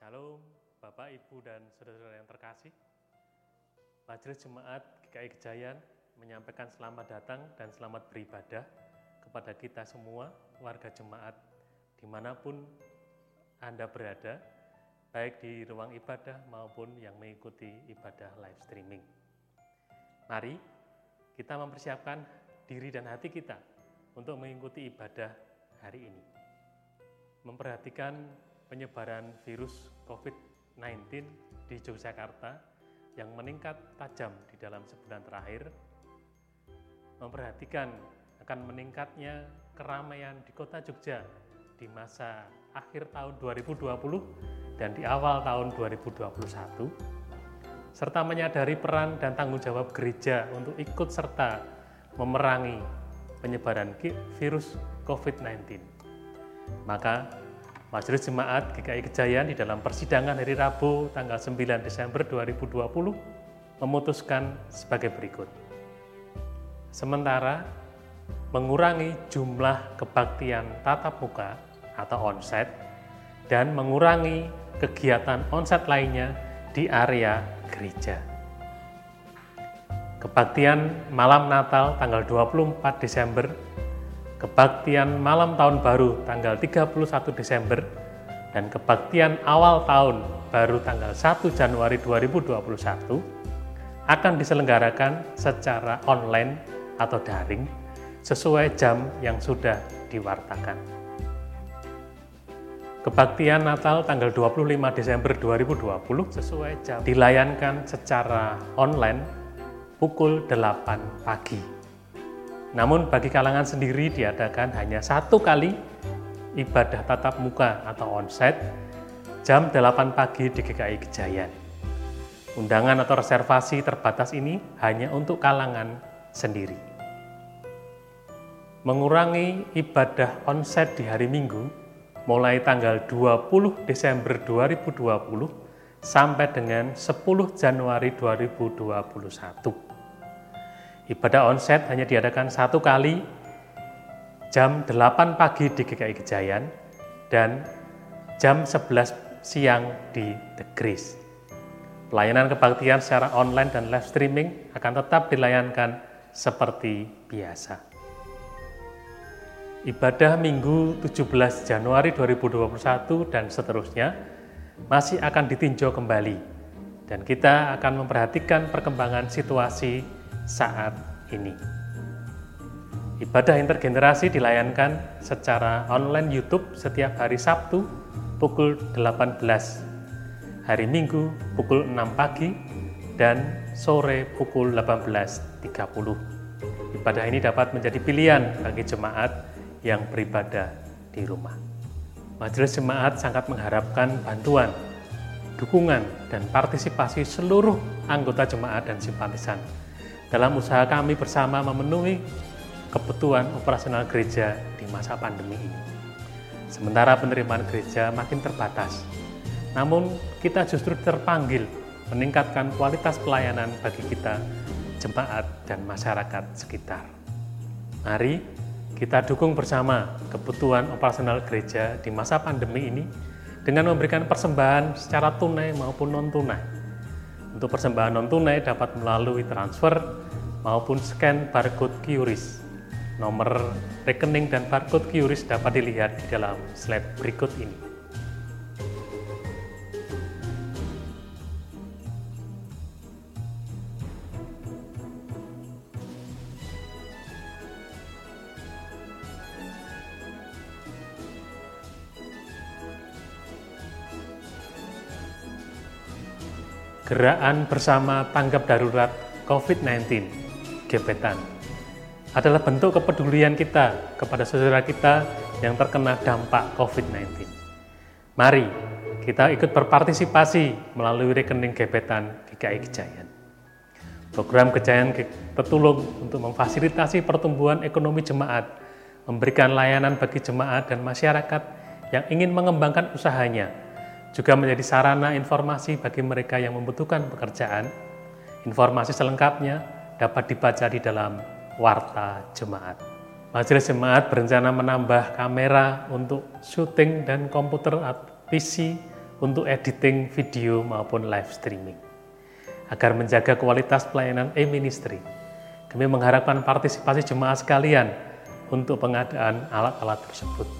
Shalom, Bapak, Ibu, dan saudara-saudara yang terkasih. Majelis Jemaat GKI Gejayan menyampaikan selamat datang dan selamat beribadah kepada kita semua, warga jemaat, di mana pun Anda berada, baik di ruang ibadah maupun yang mengikuti ibadah live streaming. Mari kita mempersiapkan diri dan hati kita untuk mengikuti ibadah hari ini. Memperhatikan penyebaran virus COVID-19 di Yogyakarta yang meningkat tajam di dalam sebulan terakhir, memperhatikan akan meningkatnya keramaian di kota Jogja di masa akhir tahun 2020 dan di awal tahun 2021, serta menyadari peran dan tanggung jawab gereja untuk ikut serta memerangi penyebaran virus COVID-19. Maka Majelis Jemaat GKI Kejayan di dalam persidangan hari Rabu tanggal 9 Desember 2020 memutuskan sebagai berikut. Sementara mengurangi jumlah kebaktian tatap muka atau onsite dan mengurangi kegiatan onsite lainnya di area gereja. Kebaktian malam Natal tanggal 24 Desember kebaktian malam tahun baru tanggal 31 Desember, dan kebaktian awal tahun baru tanggal 1 Januari 2021 akan diselenggarakan secara online atau daring sesuai jam yang sudah diwartakan. Kebaktian Natal tanggal 25 Desember 2020 sesuai jam dilayankan secara online pukul 8 pagi. Namun bagi kalangan sendiri diadakan hanya satu kali ibadah tatap muka atau onsite jam 8 pagi di GKI Gejayan. Undangan atau reservasi terbatas ini hanya untuk kalangan sendiri. Mengurangi ibadah onsite di hari Minggu mulai tanggal 20 Desember 2020 sampai dengan 10 Januari 2021 Ibadah onset hanya diadakan satu kali jam 8 pagi di GKI Gejayan dan jam 11 siang di The Grace. Pelayanan kebaktian secara online dan live streaming akan tetap dilayankan seperti biasa. Ibadah Minggu 17 Januari 2021 dan seterusnya masih akan ditinjau kembali dan kita akan memperhatikan perkembangan situasi saat ini. Ibadah intergenerasi dilayankan secara online YouTube setiap hari Sabtu pukul 18, hari Minggu pukul 6 pagi, dan sore pukul 18.30. Ibadah ini dapat menjadi pilihan bagi jemaat yang beribadah di rumah. Majelis Jemaat sangat mengharapkan bantuan, dukungan, dan partisipasi seluruh anggota jemaat dan simpatisan dalam usaha kami bersama memenuhi kebutuhan operasional gereja di masa pandemi ini. Sementara penerimaan gereja makin terbatas, namun kita justru terpanggil meningkatkan kualitas pelayanan bagi kita, jemaat, dan masyarakat sekitar. Mari kita dukung bersama kebutuhan operasional gereja di masa pandemi ini dengan memberikan persembahan secara tunai maupun non-tunai untuk persembahan non-tunai dapat melalui transfer maupun scan barcode QRIS. Nomor rekening dan barcode QRIS dapat dilihat di dalam slide berikut ini. Gerakan bersama tanggap darurat COVID-19 gebetan adalah bentuk kepedulian kita kepada saudara kita yang terkena dampak COVID-19. Mari kita ikut berpartisipasi melalui rekening gebetan GKI Gejayan. Program Gejayan Petulung untuk memfasilitasi pertumbuhan ekonomi jemaat, memberikan layanan bagi jemaat dan masyarakat yang ingin mengembangkan usahanya juga menjadi sarana informasi bagi mereka yang membutuhkan pekerjaan. Informasi selengkapnya dapat dibaca di dalam Warta Jemaat. Majelis Jemaat berencana menambah kamera untuk syuting dan komputer PC untuk editing video maupun live streaming. Agar menjaga kualitas pelayanan e-ministry, kami mengharapkan partisipasi jemaah sekalian untuk pengadaan alat-alat tersebut.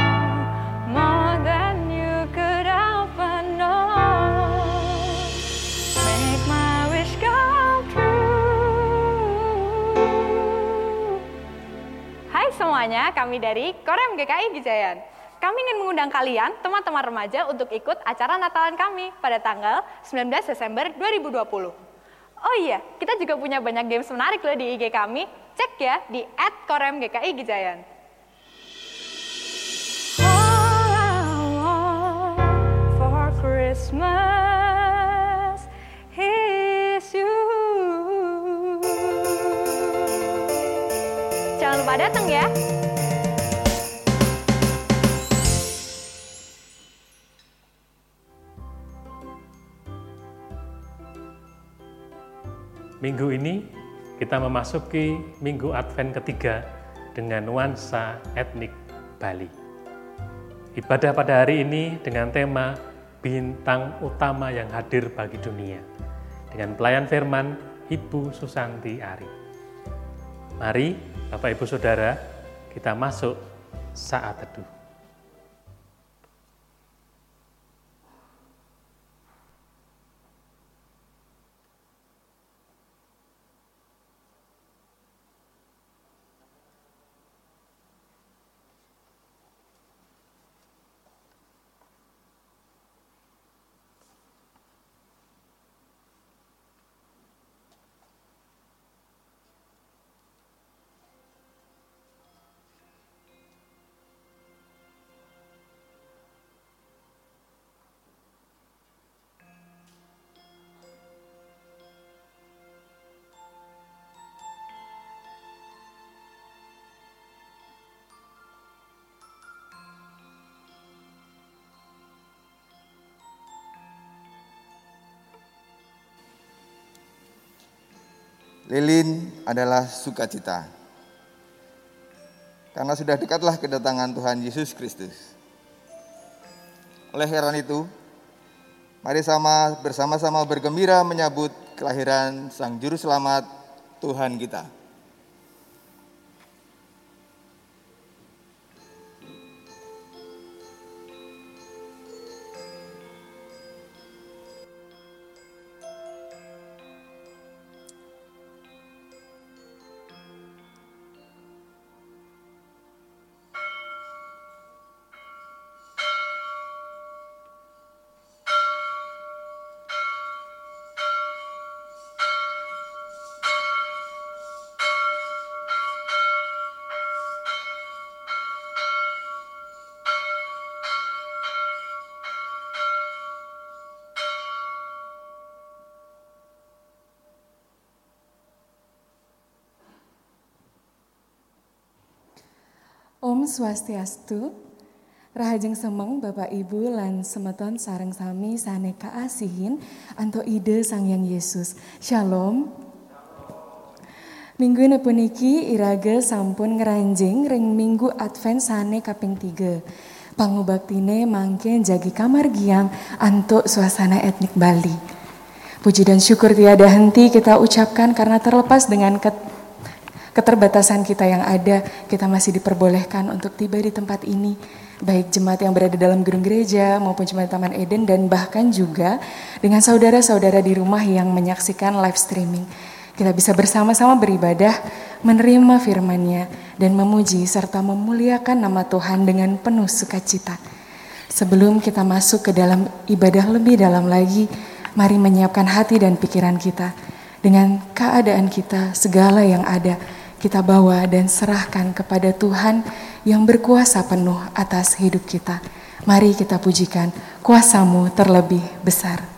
semuanya, kami dari Korem GKI Gijayan. Kami ingin mengundang kalian, teman-teman remaja, untuk ikut acara Natalan kami pada tanggal 19 Desember 2020. Oh iya, kita juga punya banyak games menarik loh di IG kami. Cek ya di @koremgki for Jangan lupa datang ya. Minggu ini kita memasuki minggu Advent ketiga dengan nuansa etnik Bali. Ibadah pada hari ini dengan tema bintang utama yang hadir bagi dunia dengan pelayan firman Ibu Susanti Ari. Mari Bapak Ibu Saudara kita masuk saat teduh. Lilin adalah sukacita. Karena sudah dekatlah kedatangan Tuhan Yesus Kristus. Oleh karena itu, mari sama bersama-sama bergembira menyambut kelahiran Sang Juru Selamat Tuhan kita. Swastiastu, Rahajeng Semeng Bapak Ibu lan semeton sareng sami saneka asihin anto ide Sang Yang Yesus. Shalom. Minggu puniki iraga sampun ngeranjing ring minggu Advent sane kaping 3. Pangubaktine mangke jagi kamar giang antuk suasana etnik Bali. Puji dan syukur tiada henti kita ucapkan karena terlepas dengan ket keterbatasan kita yang ada, kita masih diperbolehkan untuk tiba di tempat ini. Baik jemaat yang berada dalam gedung gereja maupun jemaat Taman Eden dan bahkan juga dengan saudara-saudara di rumah yang menyaksikan live streaming. Kita bisa bersama-sama beribadah, menerima firman-Nya dan memuji serta memuliakan nama Tuhan dengan penuh sukacita. Sebelum kita masuk ke dalam ibadah lebih dalam lagi, mari menyiapkan hati dan pikiran kita dengan keadaan kita, segala yang ada kita bawa dan serahkan kepada Tuhan yang berkuasa penuh atas hidup kita. Mari kita pujikan kuasamu terlebih besar.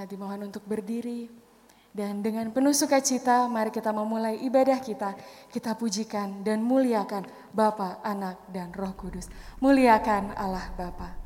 Jemaat dimohon untuk berdiri. Dan dengan penuh sukacita mari kita memulai ibadah kita. Kita pujikan dan muliakan Bapa, Anak, dan Roh Kudus. Muliakan Allah Bapa.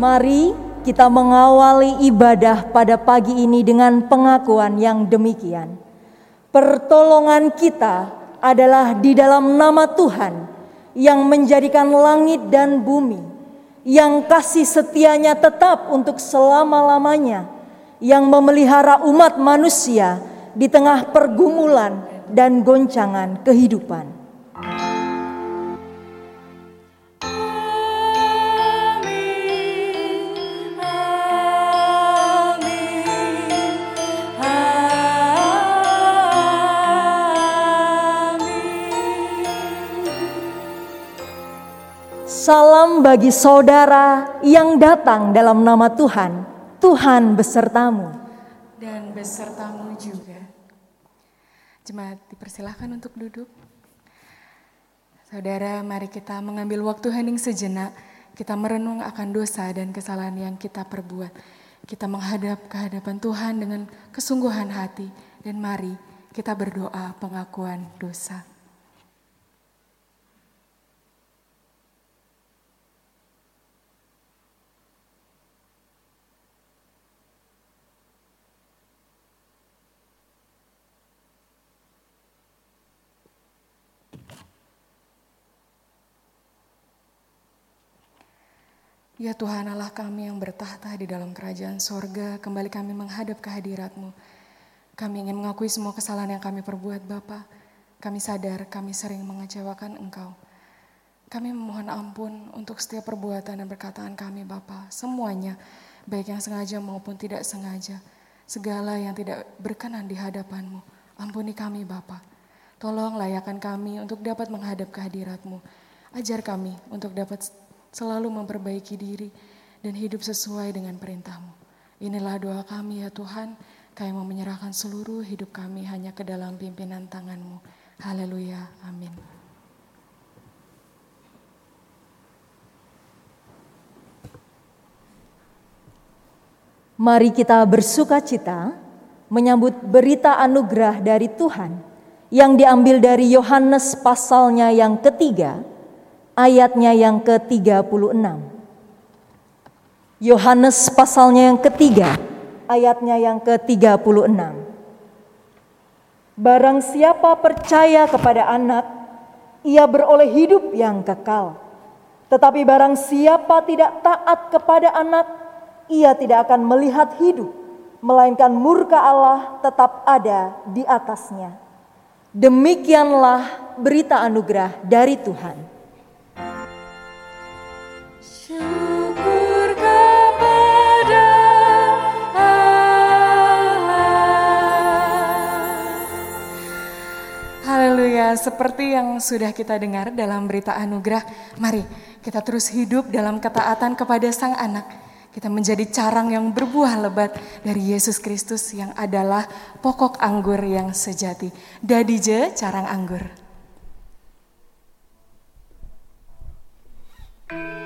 Mari kita mengawali ibadah pada pagi ini dengan pengakuan yang demikian. Pertolongan kita adalah di dalam nama Tuhan yang menjadikan langit dan bumi, yang kasih setianya tetap untuk selama-lamanya, yang memelihara umat manusia di tengah pergumulan dan goncangan kehidupan. Salam bagi saudara yang datang dalam nama Tuhan. Tuhan besertamu. Dan besertamu juga. Jemaat dipersilahkan untuk duduk. Saudara, mari kita mengambil waktu hening sejenak. Kita merenung akan dosa dan kesalahan yang kita perbuat. Kita menghadap kehadapan Tuhan dengan kesungguhan hati. Dan mari kita berdoa pengakuan dosa. Ya Tuhan Allah kami yang bertahta di dalam kerajaan sorga, kembali kami menghadap kehadiratmu. Kami ingin mengakui semua kesalahan yang kami perbuat Bapa. Kami sadar kami sering mengecewakan Engkau. Kami memohon ampun untuk setiap perbuatan dan perkataan kami Bapa. Semuanya, baik yang sengaja maupun tidak sengaja. Segala yang tidak berkenan di hadapanmu. Ampuni kami Bapa. Tolong layakan kami untuk dapat menghadap kehadiratmu. Ajar kami untuk dapat selalu memperbaiki diri dan hidup sesuai dengan perintahmu. Inilah doa kami ya Tuhan, kami mau menyerahkan seluruh hidup kami hanya ke dalam pimpinan tanganmu. Haleluya, amin. Mari kita bersuka cita menyambut berita anugerah dari Tuhan yang diambil dari Yohanes pasalnya yang ketiga ayatnya yang ke-36. Yohanes pasalnya yang ketiga, ayatnya yang ke-36. Barang siapa percaya kepada anak, ia beroleh hidup yang kekal. Tetapi barang siapa tidak taat kepada anak, ia tidak akan melihat hidup, melainkan murka Allah tetap ada di atasnya. Demikianlah berita anugerah dari Tuhan. Seperti yang sudah kita dengar dalam berita anugerah, mari kita terus hidup dalam ketaatan kepada Sang Anak. Kita menjadi carang yang berbuah lebat dari Yesus Kristus yang adalah pokok anggur yang sejati. Dadije carang anggur. Enak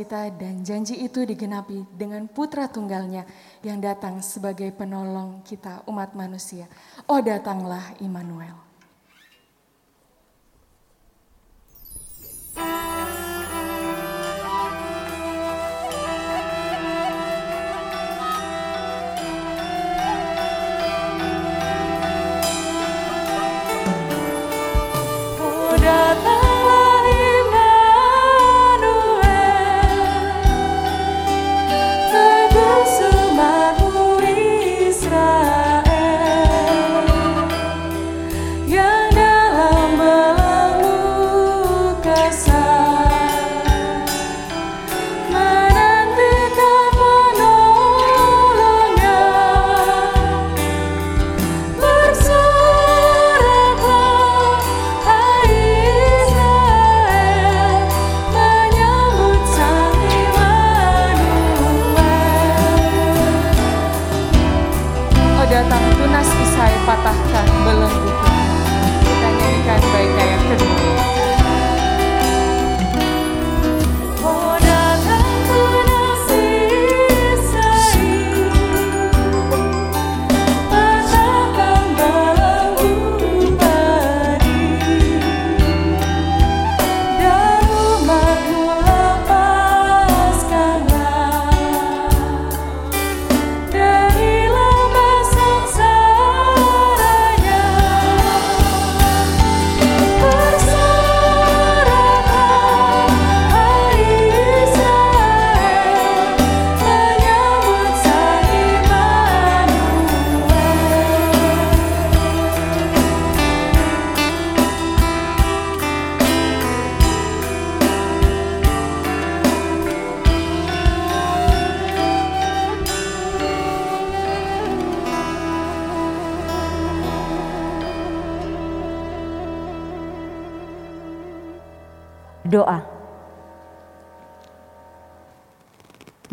kita dan janji itu digenapi dengan putra tunggalnya yang datang sebagai penolong kita umat manusia. Oh datanglah Immanuel.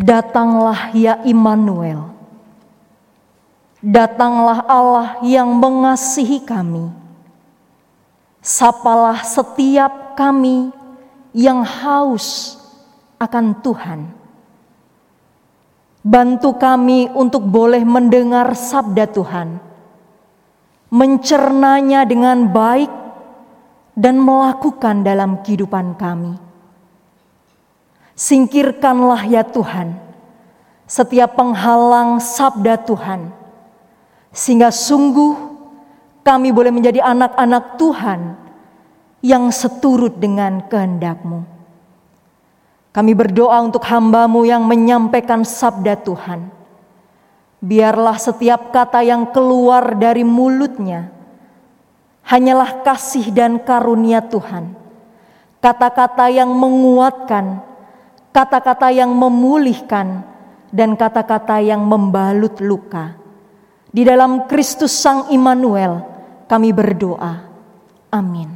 Datanglah ya Immanuel. Datanglah Allah yang mengasihi kami. Sapalah setiap kami yang haus akan Tuhan. Bantu kami untuk boleh mendengar sabda Tuhan, mencernanya dengan baik, dan melakukan dalam kehidupan kami. Singkirkanlah ya Tuhan setiap penghalang sabda Tuhan, sehingga sungguh kami boleh menjadi anak-anak Tuhan yang seturut dengan kehendak-Mu. Kami berdoa untuk hambamu yang menyampaikan sabda Tuhan. Biarlah setiap kata yang keluar dari mulutnya hanyalah kasih dan karunia Tuhan. Kata-kata yang menguatkan, kata-kata yang memulihkan, dan kata-kata yang membalut luka. Di dalam Kristus Sang Immanuel kami berdoa. Amin.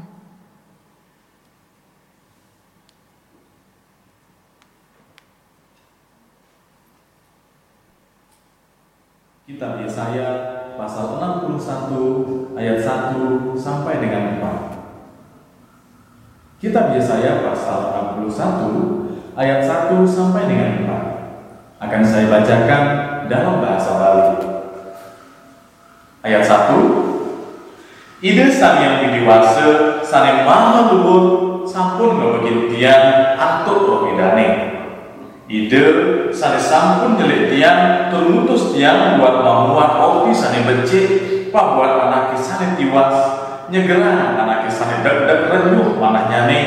Kitab Yesaya pasal 61 ayat 1 sampai dengan 4. Kitab Yesaya pasal 61 ayat 1 sampai dengan 4 akan saya bacakan dalam bahasa Bali. Ayat 1 Ide sang yang widiwasa sang maha luhur sampun ngebegin tiang antuk roh Ide sane sampun nyelik tiang termutus tiang buat mamuat opi sane becik pak buat anak sane tiwas nyegera anak sane dek-dek renyuh manah nyane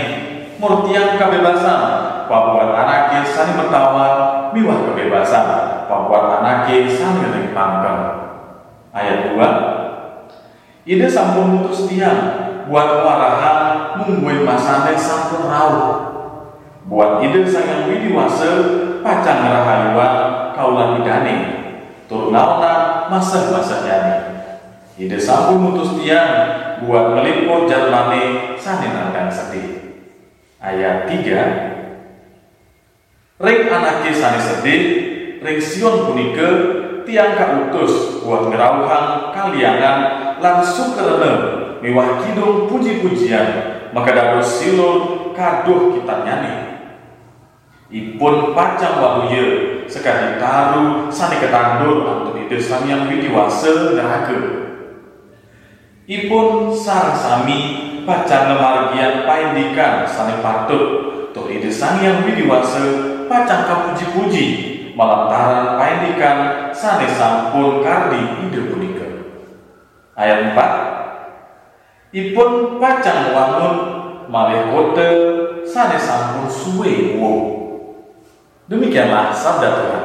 murtiang kebebasan pak buat anak sane bertawa miwah kebebasan. Pak buat anak sane ring ayat 2 Ide sampun mutus tiang buat warahan mungguin masane sampun rauh. Buat ide sangat widiwasa pacang rahayuan kaulah idane turnauna masa masa jani ide sampun mutus tiang buat meliput jalmane sanin sedih. Ayat 3 Ring anake sani sedih ring sion punike tiang kautus buat ngerauhan kaliangan langsung kerana mewah kidung puji-pujian maka dapat silur kaduh kita nyanyi Ipun pacang wahuye sekali taru sani ketandur itu sami yang widiwasa neraka. Ipun sang sami pacang lemargian paindikan sani patut untuk itu sami yang widiwasa pacang kapuji-puji malantaran paindikan sani sampun kardi ide punika. Ayat 4 Ipun pacang wangun malih kota sani sampun suwe wo Demikianlah sabda Tuhan.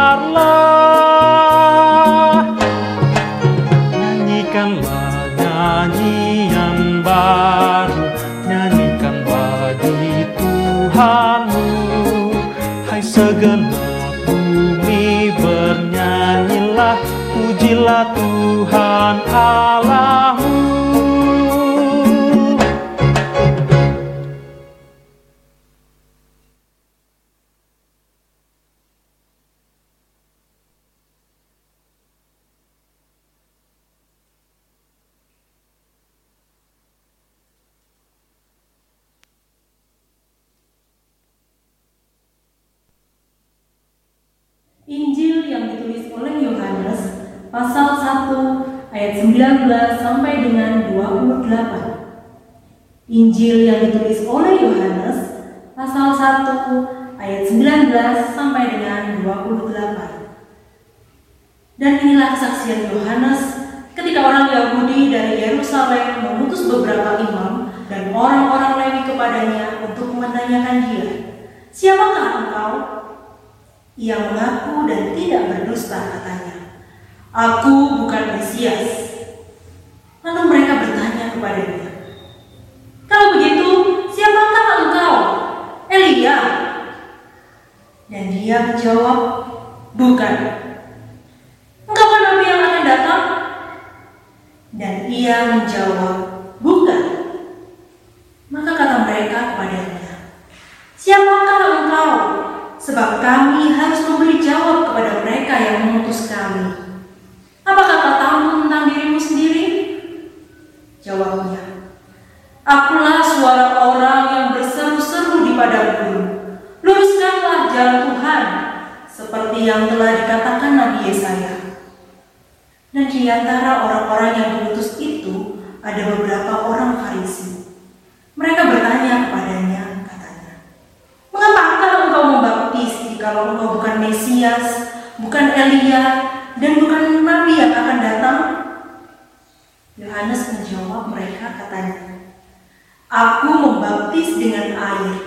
Pujilah Tuhan Allahmu Injil yang ditulis oleh Yohanes pasal 1 ayat 19 sampai dengan 28. Dan inilah kesaksian Yohanes ketika orang Yahudi dari Yerusalem mengutus beberapa imam dan orang-orang Lewi kepadanya untuk menanyakan dia, "Siapakah engkau?" Ia mengaku dan tidak berdusta katanya. Aku bukan Mesias. Lalu mereka bertanya kepadanya. Kalau begitu, siapakah engkau? Elia. Dan dia menjawab, bukan. Engkau kan Nabi yang akan datang? Dan ia menjawab, bukan. Maka kata mereka kepadanya, Siapakah engkau? Sebab kami harus memberi jawab kepada mereka yang mengutus kami. Apakah katamu tentang dirimu sendiri? Jawabnya, Akulah suara orang yang berseru-seru di padang gurun. Luruskanlah jalan Tuhan, seperti yang telah dikatakan Nabi Yesaya. Dan di antara orang-orang yang diutus itu ada beberapa orang Farisi. Mereka bertanya kepadanya, katanya, Mengapakah engkau membaptis jikalau engkau bukan Mesias, bukan Elia, dan bukan Nabi yang akan datang? Yohanes menjawab mereka katanya, Aku membaptis dengan air,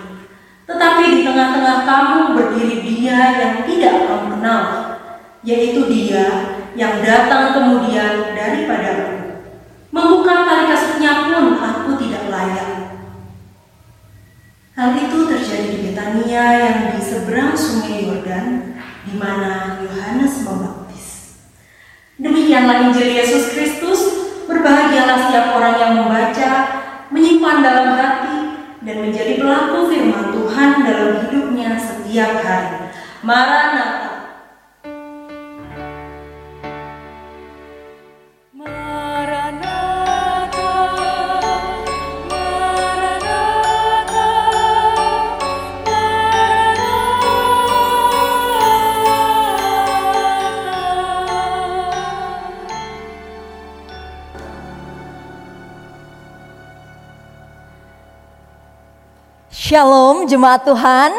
tetapi di tengah-tengah kamu berdiri dia yang tidak kamu kenal, yaitu dia yang datang kemudian daripadaku. Membuka tali kasutnya pun aku tidak layak. Hal itu terjadi di Betania yang di seberang sungai Yordan, di mana Yohanes membaptis. Demikianlah Injil Yesus Kristus, berbahagialah setiap orang yang membaca, menyimpan dalam hati, dan menjadi pelaku firman Tuhan dalam hidupnya setiap hari. Maranatha. Shalom jemaat Tuhan.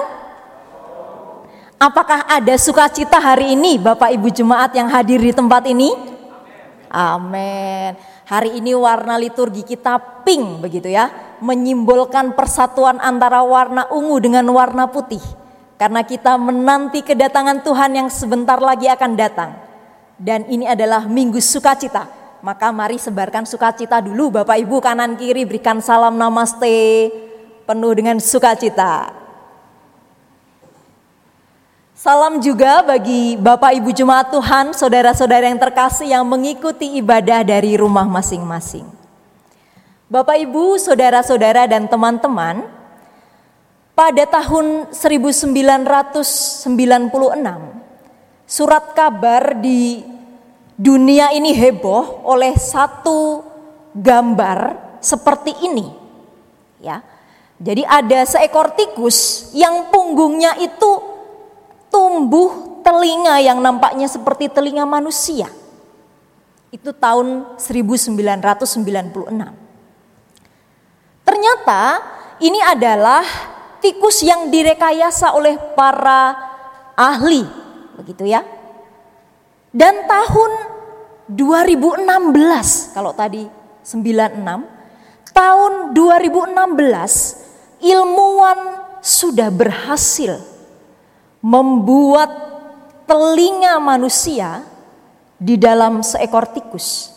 Apakah ada sukacita hari ini Bapak Ibu jemaat yang hadir di tempat ini? Amin. Hari ini warna liturgi kita pink begitu ya, menyimbolkan persatuan antara warna ungu dengan warna putih. Karena kita menanti kedatangan Tuhan yang sebentar lagi akan datang. Dan ini adalah minggu sukacita. Maka mari sebarkan sukacita dulu Bapak Ibu kanan kiri berikan salam namaste penuh dengan sukacita. Salam juga bagi Bapak Ibu Jemaat Tuhan, saudara-saudara yang terkasih yang mengikuti ibadah dari rumah masing-masing. Bapak Ibu, saudara-saudara dan teman-teman, pada tahun 1996, surat kabar di dunia ini heboh oleh satu gambar seperti ini. Ya. Jadi ada seekor tikus yang punggungnya itu tumbuh telinga yang nampaknya seperti telinga manusia. Itu tahun 1996. Ternyata ini adalah tikus yang direkayasa oleh para ahli, begitu ya. Dan tahun 2016, kalau tadi 96, tahun 2016 ilmuwan sudah berhasil membuat telinga manusia di dalam seekor tikus.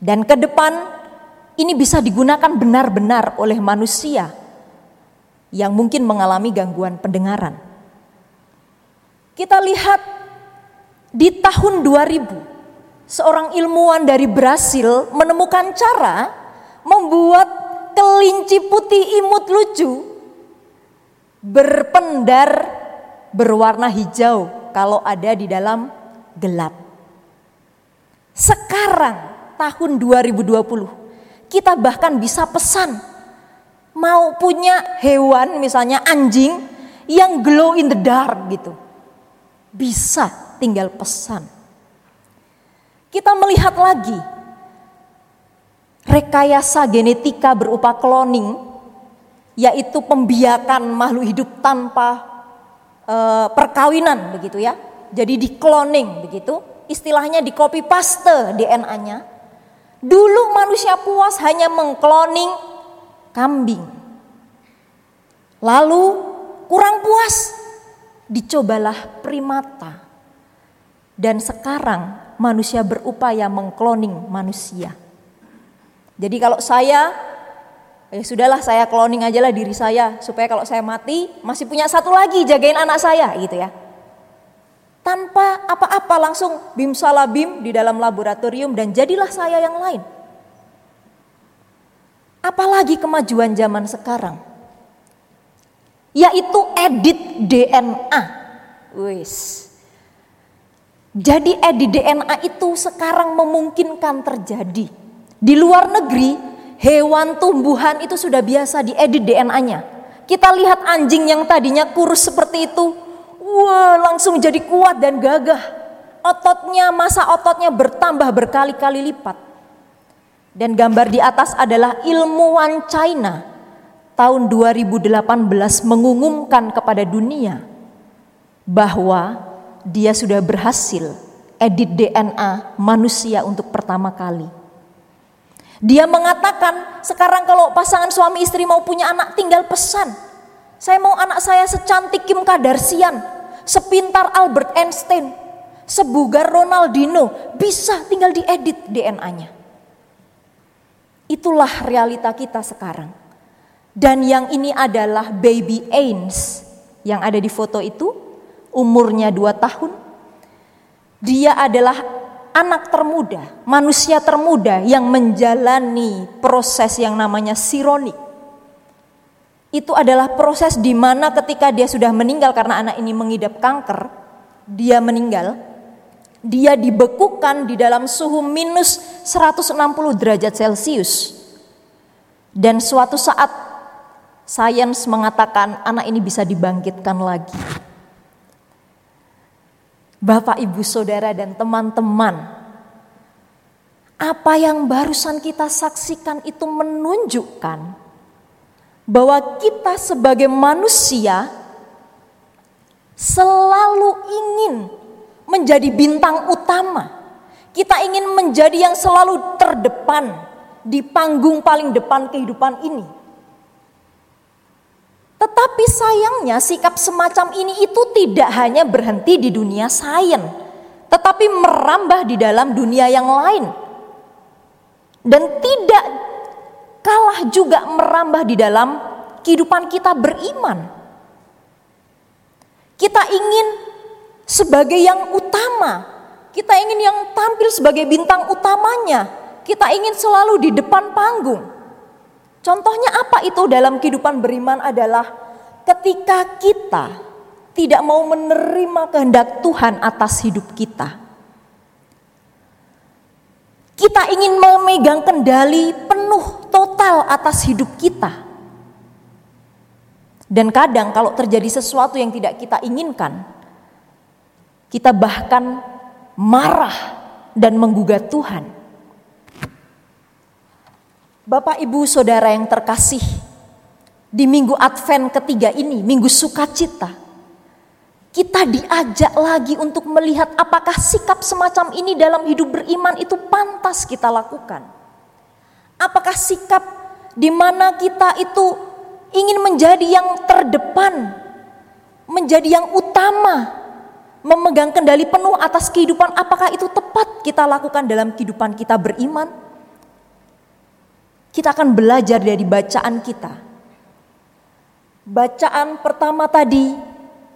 Dan ke depan ini bisa digunakan benar-benar oleh manusia yang mungkin mengalami gangguan pendengaran. Kita lihat di tahun 2000 seorang ilmuwan dari Brasil menemukan cara membuat kelinci putih imut lucu berpendar berwarna hijau kalau ada di dalam gelap. Sekarang tahun 2020 kita bahkan bisa pesan mau punya hewan misalnya anjing yang glow in the dark gitu. Bisa tinggal pesan. Kita melihat lagi rekayasa genetika berupa cloning yaitu pembiakan makhluk hidup tanpa uh, perkawinan begitu ya. Jadi di cloning begitu istilahnya di copy paste DNA-nya. Dulu manusia puas hanya mengkloning kambing. Lalu kurang puas, dicobalah primata. Dan sekarang manusia berupaya mengkloning manusia. Jadi kalau saya ya sudahlah saya cloning aja lah diri saya supaya kalau saya mati masih punya satu lagi jagain anak saya gitu ya tanpa apa-apa langsung bim salabim di dalam laboratorium dan jadilah saya yang lain. Apalagi kemajuan zaman sekarang. Yaitu edit DNA. Wis. Jadi edit DNA itu sekarang memungkinkan terjadi. Di luar negeri, hewan tumbuhan itu sudah biasa diedit DNA-nya. Kita lihat anjing yang tadinya kurus seperti itu, Wah, langsung jadi kuat dan gagah. Ototnya, masa ototnya bertambah berkali-kali lipat. Dan gambar di atas adalah ilmuwan China tahun 2018 mengumumkan kepada dunia bahwa dia sudah berhasil edit DNA manusia untuk pertama kali. Dia mengatakan sekarang kalau pasangan suami istri mau punya anak tinggal pesan. Saya mau anak saya secantik Kim Kardashian sepintar Albert Einstein, sebugar Ronaldinho, bisa tinggal diedit DNA-nya. Itulah realita kita sekarang. Dan yang ini adalah baby Ains yang ada di foto itu, umurnya 2 tahun. Dia adalah anak termuda, manusia termuda yang menjalani proses yang namanya sironik itu adalah proses di mana ketika dia sudah meninggal karena anak ini mengidap kanker, dia meninggal, dia dibekukan di dalam suhu minus 160 derajat Celcius. Dan suatu saat sains mengatakan anak ini bisa dibangkitkan lagi. Bapak, Ibu, Saudara dan teman-teman, apa yang barusan kita saksikan itu menunjukkan bahwa kita sebagai manusia selalu ingin menjadi bintang utama. Kita ingin menjadi yang selalu terdepan di panggung paling depan kehidupan ini. Tetapi sayangnya sikap semacam ini itu tidak hanya berhenti di dunia sains, tetapi merambah di dalam dunia yang lain. Dan tidak kalah juga merambah di dalam kehidupan kita beriman. Kita ingin sebagai yang utama, kita ingin yang tampil sebagai bintang utamanya, kita ingin selalu di depan panggung. Contohnya apa itu dalam kehidupan beriman adalah ketika kita tidak mau menerima kehendak Tuhan atas hidup kita. Kita ingin memegang kendali penuh total atas hidup kita. Dan kadang kalau terjadi sesuatu yang tidak kita inginkan, kita bahkan marah dan menggugat Tuhan. Bapak, ibu, saudara yang terkasih, di minggu Advent ketiga ini, minggu sukacita, kita diajak lagi untuk melihat apakah sikap semacam ini dalam hidup beriman itu pantas kita lakukan. Apakah sikap di mana kita itu ingin menjadi yang terdepan, menjadi yang utama, memegang kendali penuh atas kehidupan, apakah itu tepat kita lakukan dalam kehidupan kita beriman? Kita akan belajar dari bacaan kita. Bacaan pertama tadi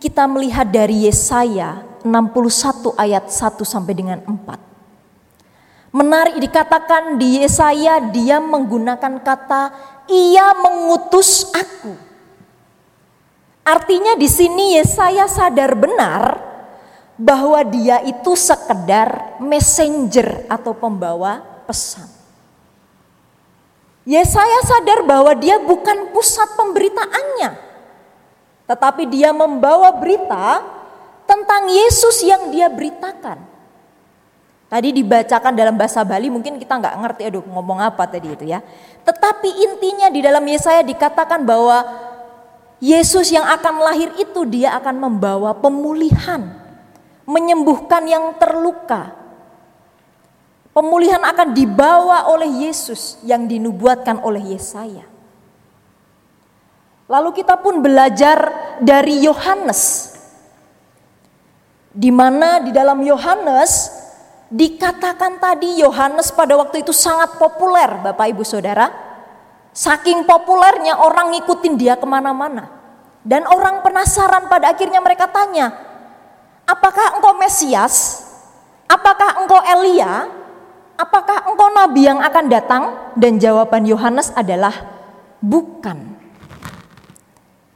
kita melihat dari Yesaya 61 ayat 1 sampai dengan 4. Menarik dikatakan di Yesaya dia menggunakan kata ia mengutus aku. Artinya di sini Yesaya sadar benar bahwa dia itu sekedar messenger atau pembawa pesan. Yesaya sadar bahwa dia bukan pusat pemberitaannya, tetapi dia membawa berita tentang Yesus yang dia beritakan. Tadi dibacakan dalam bahasa Bali mungkin kita nggak ngerti aduh ngomong apa tadi itu ya. Tetapi intinya di dalam Yesaya dikatakan bahwa Yesus yang akan lahir itu dia akan membawa pemulihan, menyembuhkan yang terluka. Pemulihan akan dibawa oleh Yesus yang dinubuatkan oleh Yesaya. Lalu kita pun belajar dari Yohanes. Di mana di dalam Yohanes dikatakan tadi Yohanes pada waktu itu sangat populer Bapak Ibu Saudara. Saking populernya orang ngikutin dia ke mana-mana. Dan orang penasaran pada akhirnya mereka tanya, apakah engkau Mesias? Apakah engkau Elia? Apakah engkau Nabi yang akan datang? Dan jawaban Yohanes adalah bukan.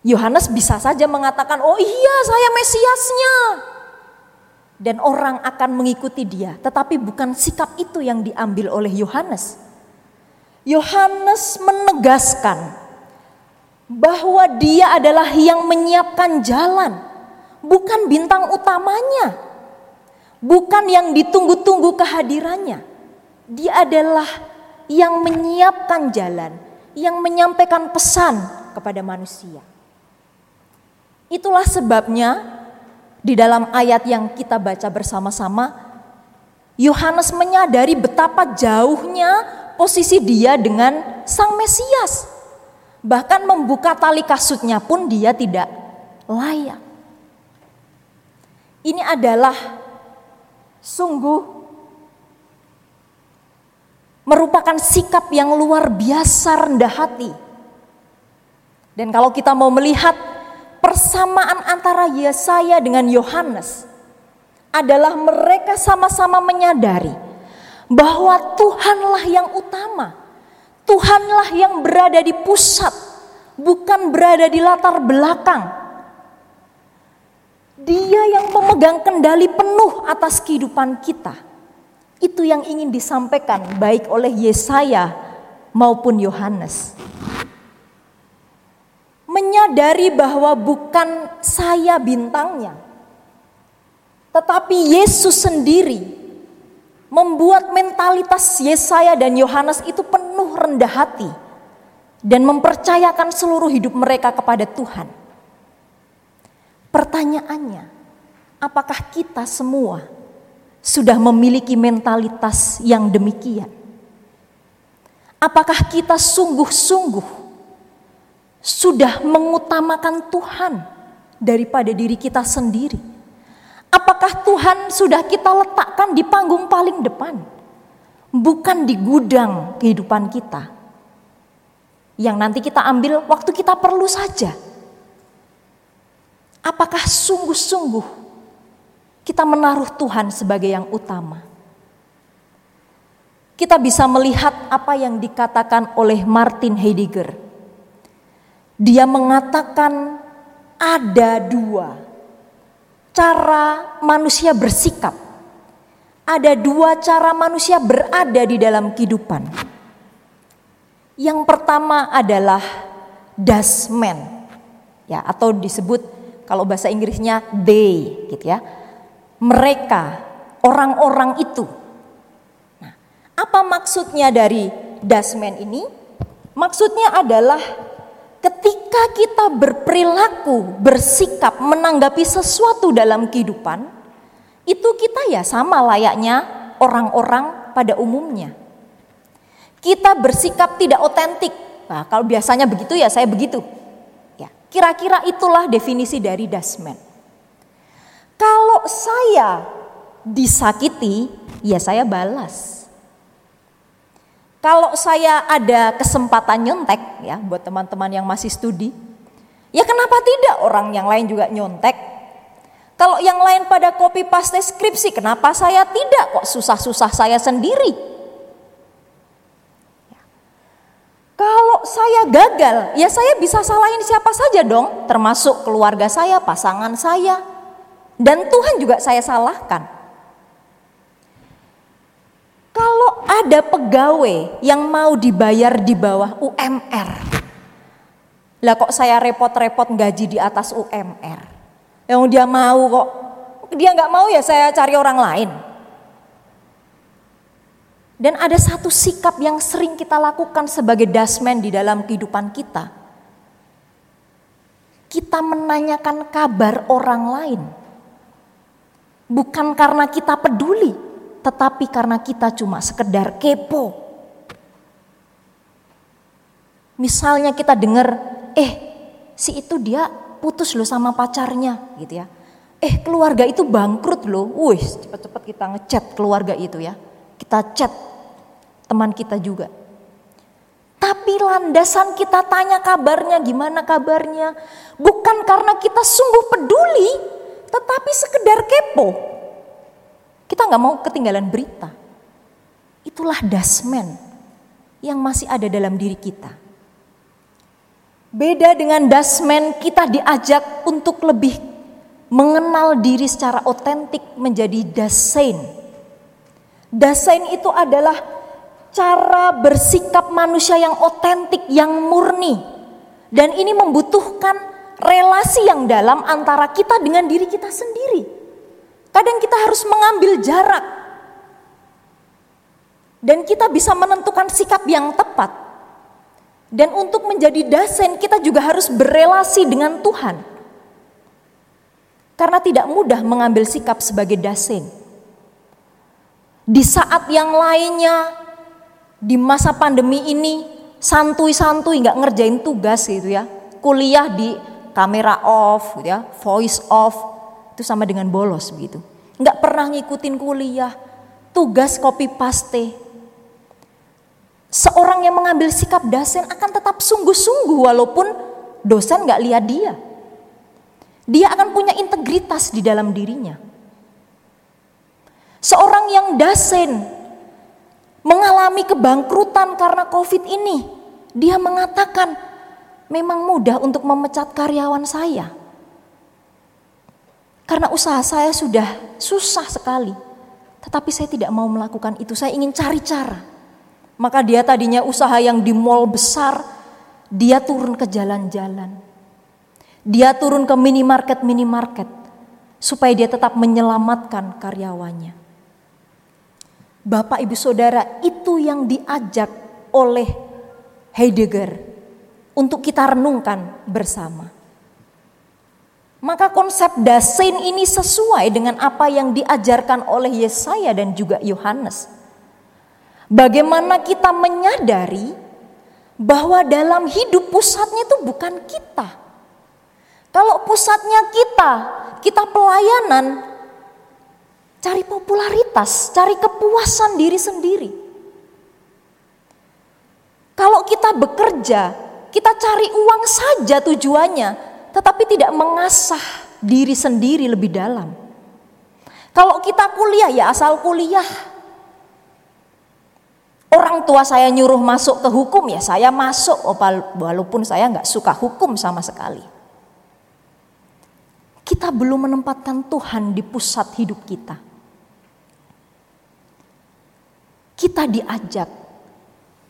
Yohanes bisa saja mengatakan, "Oh iya, saya Mesiasnya." Dan orang akan mengikuti dia, tetapi bukan sikap itu yang diambil oleh Yohanes. Yohanes menegaskan bahwa dia adalah yang menyiapkan jalan, bukan bintang utamanya, bukan yang ditunggu-tunggu kehadirannya. Dia adalah yang menyiapkan jalan, yang menyampaikan pesan kepada manusia. Itulah sebabnya di dalam ayat yang kita baca bersama-sama, Yohanes menyadari betapa jauhnya posisi dia dengan Sang Mesias. Bahkan membuka tali kasutnya pun dia tidak layak. Ini adalah sungguh merupakan sikap yang luar biasa rendah hati. Dan kalau kita mau melihat persamaan antara Yesaya dengan Yohanes adalah mereka sama-sama menyadari bahwa Tuhanlah yang utama. Tuhanlah yang berada di pusat, bukan berada di latar belakang. Dia yang memegang kendali penuh atas kehidupan kita. Itu yang ingin disampaikan baik oleh Yesaya maupun Yohanes. Menyadari bahwa bukan saya bintangnya, tetapi Yesus sendiri membuat mentalitas Yesaya dan Yohanes itu penuh rendah hati dan mempercayakan seluruh hidup mereka kepada Tuhan. Pertanyaannya, apakah kita semua sudah memiliki mentalitas yang demikian? Apakah kita sungguh-sungguh sudah mengutamakan Tuhan daripada diri kita sendiri? Apakah Tuhan sudah kita letakkan di panggung paling depan? Bukan di gudang kehidupan kita. Yang nanti kita ambil waktu kita perlu saja. Apakah sungguh-sungguh kita menaruh Tuhan sebagai yang utama? Kita bisa melihat apa yang dikatakan oleh Martin Heidegger. Dia mengatakan ada dua cara manusia bersikap. Ada dua cara manusia berada di dalam kehidupan. Yang pertama adalah das man, ya atau disebut kalau bahasa Inggrisnya they, gitu ya. Mereka, orang-orang itu. Nah, apa maksudnya dari das man ini? Maksudnya adalah ketika kita berperilaku, bersikap, menanggapi sesuatu dalam kehidupan, itu kita ya sama layaknya orang-orang pada umumnya. Kita bersikap tidak otentik. Nah, kalau biasanya begitu ya saya begitu. Ya. Kira-kira itulah definisi dari dasmen. Kalau saya disakiti, ya saya balas. Kalau saya ada kesempatan nyontek ya buat teman-teman yang masih studi, ya kenapa tidak orang yang lain juga nyontek? Kalau yang lain pada copy paste skripsi, kenapa saya tidak kok susah-susah saya sendiri? Kalau saya gagal, ya saya bisa salahin siapa saja dong, termasuk keluarga saya, pasangan saya, dan Tuhan juga saya salahkan. Kalau ada pegawai yang mau dibayar di bawah UMR, lah kok saya repot-repot gaji di atas UMR? Yang dia mau kok, dia nggak mau ya saya cari orang lain. Dan ada satu sikap yang sering kita lakukan sebagai dasmen di dalam kehidupan kita. Kita menanyakan kabar orang lain. Bukan karena kita peduli, tetapi karena kita cuma sekedar kepo. Misalnya kita dengar, eh si itu dia putus loh sama pacarnya gitu ya. Eh keluarga itu bangkrut loh, wih cepet-cepet kita ngechat keluarga itu ya. Kita chat teman kita juga. Tapi landasan kita tanya kabarnya, gimana kabarnya. Bukan karena kita sungguh peduli, tetapi sekedar kepo. Kita nggak mau ketinggalan berita. Itulah dasmen yang masih ada dalam diri kita. Beda dengan dasmen kita diajak untuk lebih mengenal diri secara otentik menjadi dasein. Dasein itu adalah cara bersikap manusia yang otentik, yang murni. Dan ini membutuhkan relasi yang dalam antara kita dengan diri kita sendiri. Kadang kita harus mengambil jarak. Dan kita bisa menentukan sikap yang tepat. Dan untuk menjadi dasen kita juga harus berelasi dengan Tuhan. Karena tidak mudah mengambil sikap sebagai dasen. Di saat yang lainnya di masa pandemi ini santuy-santuy nggak ngerjain tugas gitu ya. Kuliah di kamera off gitu ya, voice off itu sama dengan bolos begitu. Nggak pernah ngikutin kuliah, tugas copy paste. Seorang yang mengambil sikap dosen akan tetap sungguh-sungguh walaupun dosen nggak lihat dia. Dia akan punya integritas di dalam dirinya. Seorang yang dasen mengalami kebangkrutan karena COVID ini, dia mengatakan, "Memang mudah untuk memecat karyawan saya, karena usaha saya sudah susah sekali, tetapi saya tidak mau melakukan itu. Saya ingin cari cara." Maka dia tadinya usaha yang di mall besar, dia turun ke jalan-jalan. Dia turun ke minimarket-minimarket supaya dia tetap menyelamatkan karyawannya. Bapak Ibu Saudara, itu yang diajak oleh Heidegger untuk kita renungkan bersama. Maka konsep dasein ini sesuai dengan apa yang diajarkan oleh Yesaya dan juga Yohanes. Bagaimana kita menyadari bahwa dalam hidup pusatnya itu bukan kita. Kalau pusatnya kita, kita pelayanan, Cari popularitas, cari kepuasan diri sendiri. Kalau kita bekerja, kita cari uang saja tujuannya, tetapi tidak mengasah diri sendiri lebih dalam. Kalau kita kuliah ya asal kuliah. Orang tua saya nyuruh masuk ke hukum ya saya masuk walaupun saya nggak suka hukum sama sekali. Kita belum menempatkan Tuhan di pusat hidup kita. kita diajak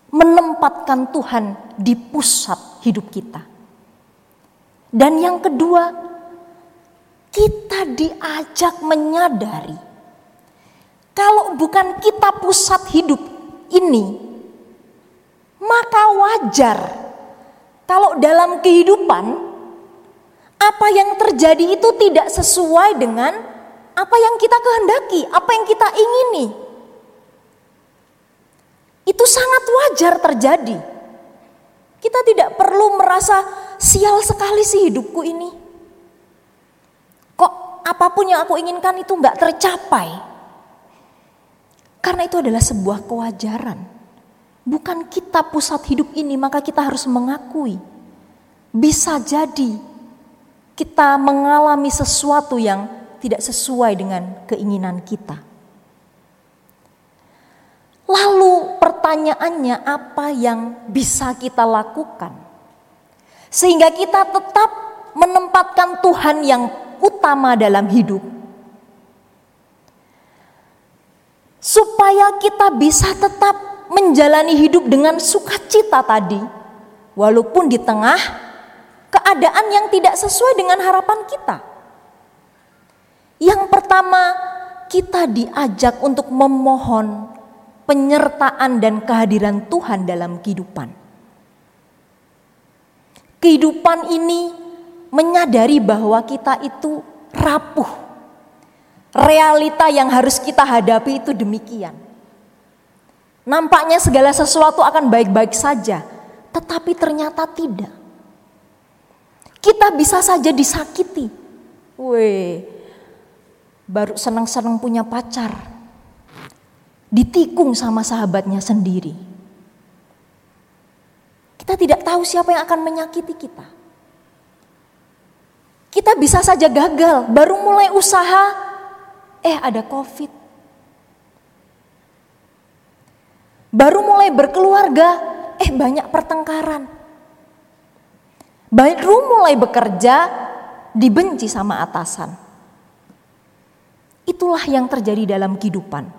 menempatkan Tuhan di pusat hidup kita. Dan yang kedua, kita diajak menyadari kalau bukan kita pusat hidup ini, maka wajar kalau dalam kehidupan apa yang terjadi itu tidak sesuai dengan apa yang kita kehendaki, apa yang kita ingini. Itu sangat wajar terjadi. Kita tidak perlu merasa sial sekali sih hidupku ini. Kok apa pun yang aku inginkan itu nggak tercapai? Karena itu adalah sebuah kewajaran. Bukan kita pusat hidup ini, maka kita harus mengakui. Bisa jadi kita mengalami sesuatu yang tidak sesuai dengan keinginan kita. Lalu pertanyaannya apa yang bisa kita lakukan? Sehingga kita tetap menempatkan Tuhan yang utama dalam hidup. Supaya kita bisa tetap menjalani hidup dengan sukacita tadi. Walaupun di tengah keadaan yang tidak sesuai dengan harapan kita. Yang pertama, kita diajak untuk memohon penyertaan dan kehadiran Tuhan dalam kehidupan. Kehidupan ini menyadari bahwa kita itu rapuh. Realita yang harus kita hadapi itu demikian. Nampaknya segala sesuatu akan baik-baik saja, tetapi ternyata tidak. Kita bisa saja disakiti. Weh, baru senang-senang punya pacar, ditikung sama sahabatnya sendiri. Kita tidak tahu siapa yang akan menyakiti kita. Kita bisa saja gagal, baru mulai usaha, eh ada COVID. Baru mulai berkeluarga, eh banyak pertengkaran. Baru mulai bekerja, dibenci sama atasan. Itulah yang terjadi dalam kehidupan.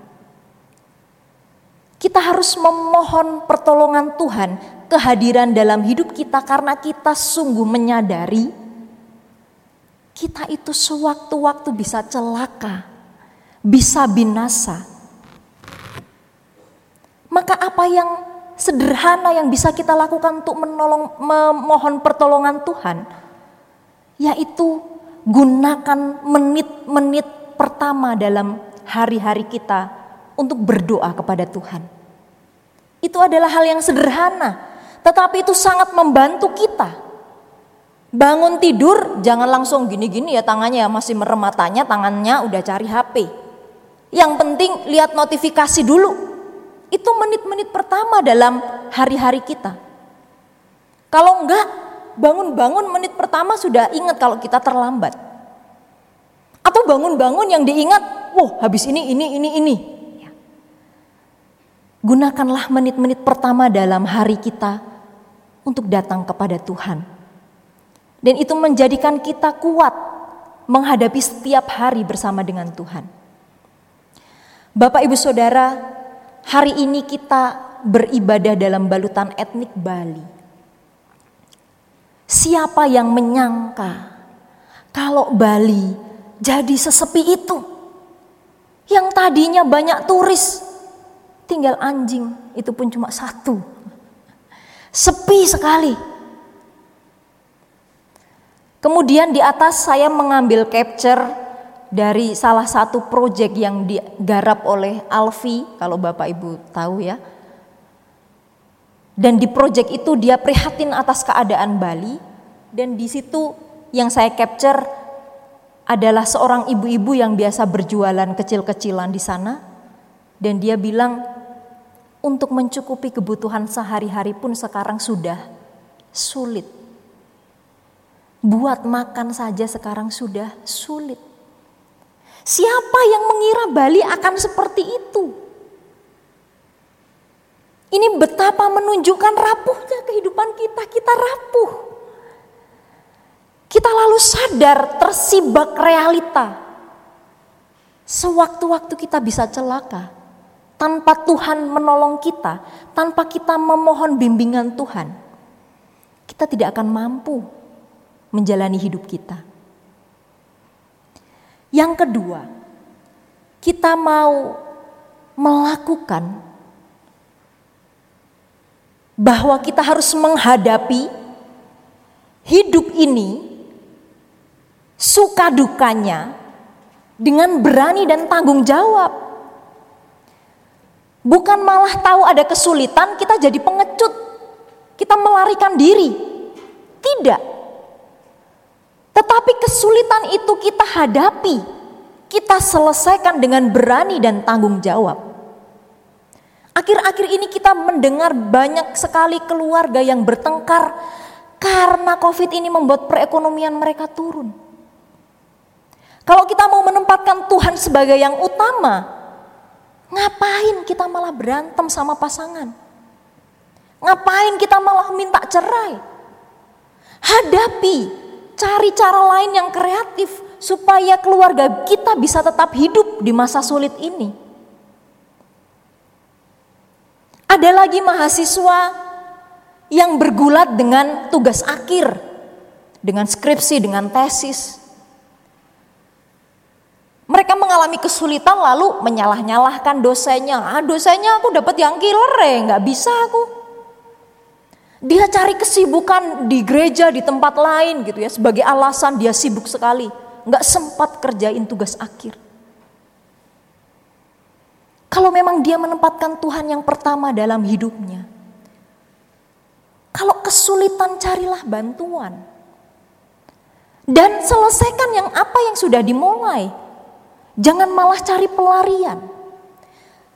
Kita harus memohon pertolongan Tuhan, kehadiran dalam hidup kita karena kita sungguh menyadari kita itu sewaktu-waktu bisa celaka, bisa binasa. Maka apa yang sederhana yang bisa kita lakukan untuk menolong memohon pertolongan Tuhan yaitu gunakan menit-menit pertama dalam hari-hari kita untuk berdoa kepada Tuhan. Itu adalah hal yang sederhana, tetapi itu sangat membantu kita. Bangun tidur jangan langsung gini-gini ya tangannya ya masih merem matanya, tangannya udah cari HP. Yang penting lihat notifikasi dulu. Itu menit-menit pertama dalam hari-hari kita. Kalau enggak, bangun-bangun menit pertama sudah ingat kalau kita terlambat. Atau bangun-bangun yang diingat, wah habis ini, ini, ini, ini. Gunakanlah menit-menit pertama dalam hari kita untuk datang kepada Tuhan. Dan itu menjadikan kita kuat menghadapi setiap hari bersama dengan Tuhan. Bapak Ibu Saudara, hari ini kita beribadah dalam balutan etnik Bali. Siapa yang menyangka kalau Bali jadi sesepi itu? Yang tadinya banyak turis, tinggal anjing itu pun cuma satu. Sepi sekali. Kemudian di atas saya mengambil capture dari salah satu proyek yang digarap oleh Alfi, kalau Bapak Ibu tahu ya. Dan di proyek itu dia prihatin atas keadaan Bali dan di situ yang saya capture adalah seorang ibu-ibu yang biasa berjualan kecil-kecilan di sana dan dia bilang untuk mencukupi kebutuhan sehari-hari pun sekarang sudah sulit. Buat makan saja sekarang sudah sulit. Siapa yang mengira Bali akan seperti itu? Ini betapa menunjukkan rapuhnya kehidupan kita. Kita rapuh. Kita lalu sadar tersibak realita. Sewaktu-waktu kita bisa celaka tanpa Tuhan menolong kita, tanpa kita memohon bimbingan Tuhan, kita tidak akan mampu menjalani hidup kita. Yang kedua, kita mau melakukan bahwa kita harus menghadapi hidup ini suka dukanya dengan berani dan tanggung jawab. Bukan malah tahu ada kesulitan kita jadi pengecut. Kita melarikan diri. Tidak. Tetapi kesulitan itu kita hadapi, kita selesaikan dengan berani dan tanggung jawab. Akhir-akhir ini kita mendengar banyak sekali keluarga yang bertengkar karena COVID ini membuat perekonomian mereka turun. Kalau kita mau menempatkan Tuhan sebagai yang utama, ngapain kita malah berantem sama pasangan? Ngapain kita malah minta cerai? Hadapi, cari cara lain yang kreatif supaya keluarga kita bisa tetap hidup di masa sulit ini. Ada lagi mahasiswa yang bergulat dengan tugas akhir, dengan skripsi, dengan tesis. Mereka mengalami kesulitan lalu menyalah-nyalahkan dosennya. Ah, dosennya aku dapat yang killer ya, nggak bisa aku. Dia cari kesibukan di gereja, di tempat lain gitu ya. Sebagai alasan dia sibuk sekali. Nggak sempat kerjain tugas akhir. Kalau memang dia menempatkan Tuhan yang pertama dalam hidupnya. Kalau kesulitan carilah bantuan. Dan selesaikan yang apa yang sudah dimulai. Jangan malah cari pelarian.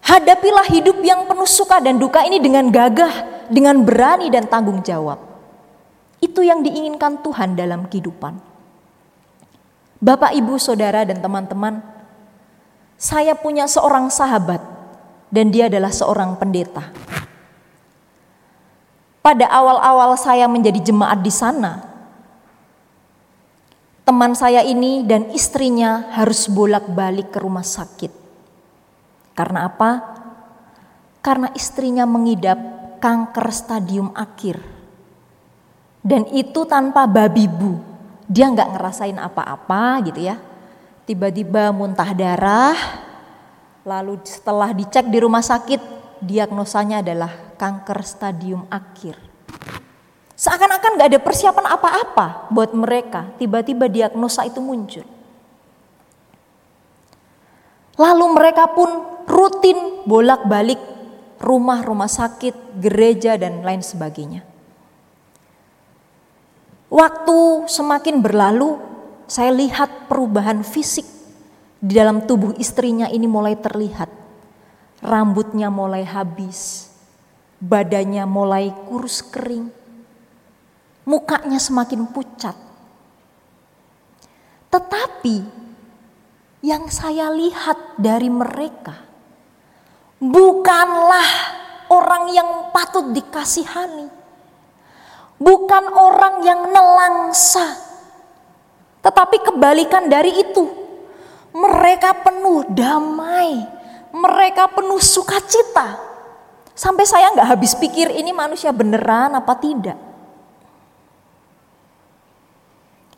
Hadapilah hidup yang penuh suka dan duka ini dengan gagah, dengan berani dan tanggung jawab. Itu yang diinginkan Tuhan dalam kehidupan. Bapak, Ibu, Saudara, dan teman-teman, saya punya seorang sahabat dan dia adalah seorang pendeta. Pada awal-awal saya menjadi jemaat di sana, teman saya ini dan istrinya harus bolak-balik ke rumah sakit karena apa? Karena istrinya mengidap kanker stadium akhir. Dan itu tanpa babi bu. Dia nggak ngerasain apa-apa gitu ya. Tiba-tiba muntah darah. Lalu setelah dicek di rumah sakit, diagnosanya adalah kanker stadium akhir. Seakan-akan gak ada persiapan apa-apa buat mereka. Tiba-tiba diagnosa itu muncul. Lalu mereka pun rutin bolak-balik rumah-rumah sakit, gereja, dan lain sebagainya. Waktu semakin berlalu, saya lihat perubahan fisik di dalam tubuh istrinya ini mulai terlihat. Rambutnya mulai habis, badannya mulai kurus kering, mukanya semakin pucat. Tetapi yang saya lihat dari mereka bukanlah orang yang patut dikasihani, bukan orang yang nelangsa, tetapi kebalikan dari itu, mereka penuh damai, mereka penuh sukacita. Sampai saya nggak habis pikir ini manusia beneran apa tidak.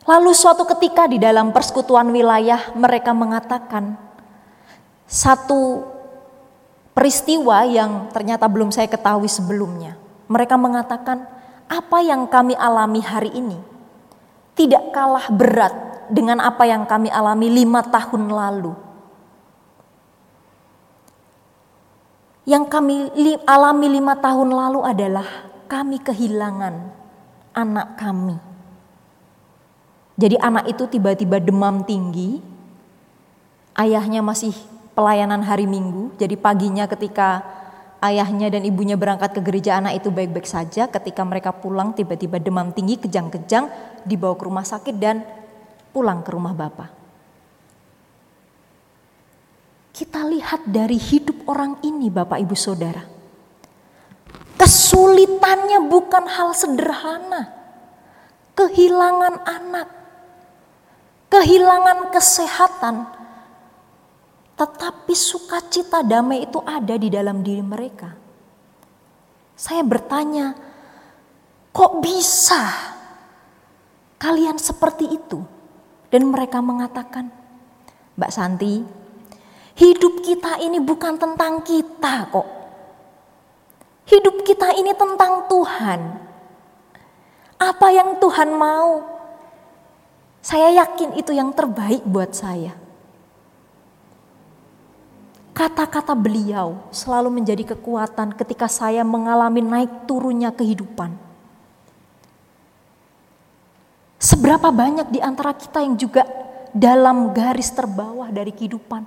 Lalu suatu ketika di dalam persekutuan wilayah mereka mengatakan satu peristiwa yang ternyata belum saya ketahui sebelumnya. Mereka mengatakan apa yang kami alami hari ini tidak kalah berat dengan apa yang kami alami lima tahun lalu. Yang kami alami lima tahun lalu adalah kami kehilangan anak kami jadi anak itu tiba-tiba demam tinggi, ayahnya masih pelayanan hari Minggu, jadi paginya ketika ayahnya dan ibunya berangkat ke gereja anak itu baik-baik saja, ketika mereka pulang tiba-tiba demam tinggi, kejang-kejang, dibawa ke rumah sakit dan pulang ke rumah bapak. Kita lihat dari hidup orang ini Bapak Ibu Saudara. Kesulitannya bukan hal sederhana. Kehilangan anak, kehilangan kesehatan, tetapi sukacita damai itu ada di dalam diri mereka. Saya bertanya, kok bisa kalian seperti itu? Dan mereka mengatakan, Mbak Santi, hidup kita ini bukan tentang kita kok. Hidup kita ini tentang Tuhan. Apa yang Tuhan mau, saya yakin itu yang terbaik buat saya. Kata-kata beliau selalu menjadi kekuatan ketika saya mengalami naik turunnya kehidupan. Seberapa banyak di antara kita yang juga dalam garis terbawah dari kehidupan?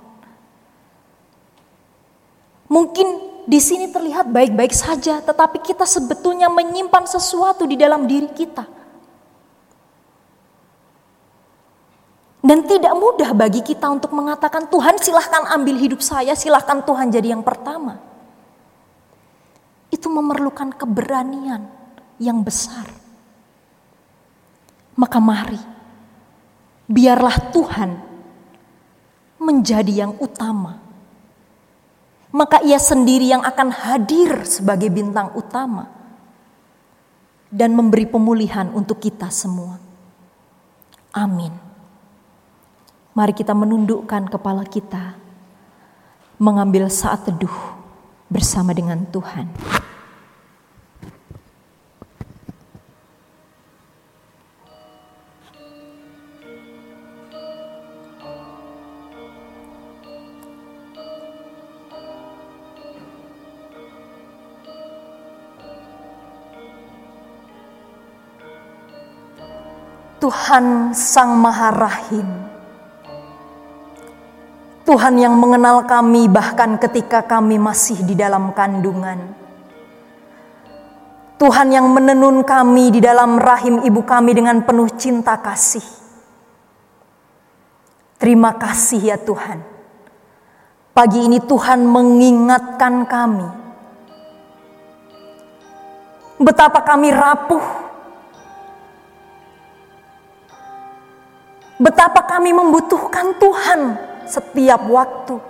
Mungkin di sini terlihat baik-baik saja, tetapi kita sebetulnya menyimpan sesuatu di dalam diri kita. Dan tidak mudah bagi kita untuk mengatakan, Tuhan silahkan ambil hidup saya, silahkan Tuhan jadi yang pertama. Itu memerlukan keberanian yang besar. Maka mari, biarlah Tuhan menjadi yang utama maka ia sendiri yang akan hadir sebagai bintang utama dan memberi pemulihan untuk kita semua. Amin. Mari kita menundukkan kepala kita, mengambil saat teduh bersama dengan Tuhan. Tuhan Sang Maha Rahim. Tuhan yang mengenal kami bahkan ketika kami masih di dalam kandungan. Tuhan yang menenun kami di dalam rahim ibu kami dengan penuh cinta kasih. Terima kasih ya Tuhan. Pagi ini Tuhan mengingatkan kami. Betapa kami rapuh Betapa kami membutuhkan Tuhan setiap waktu.